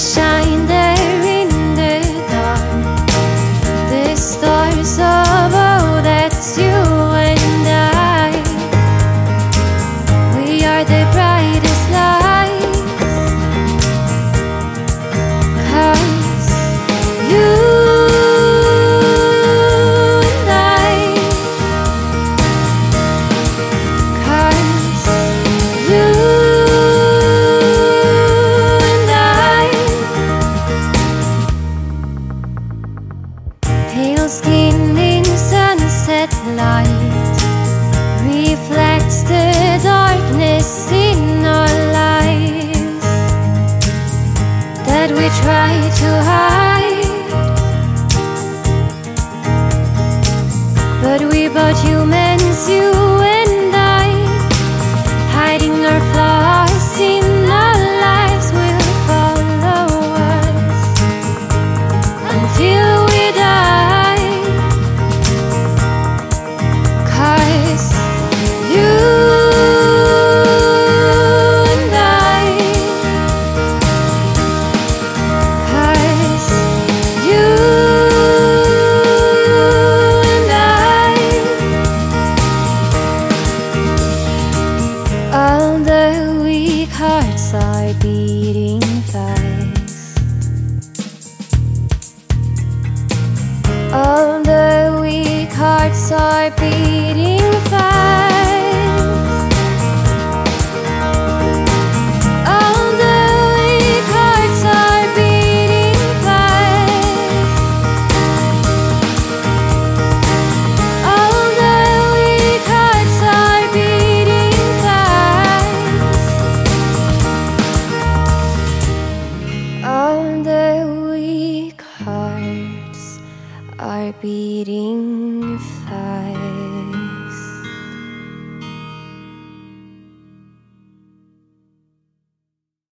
shine Pale skin in sunset light Reflects the darkness in our lives. That we try to hide. But we both human bleeding. All the weak hearts are beating. our beating fast.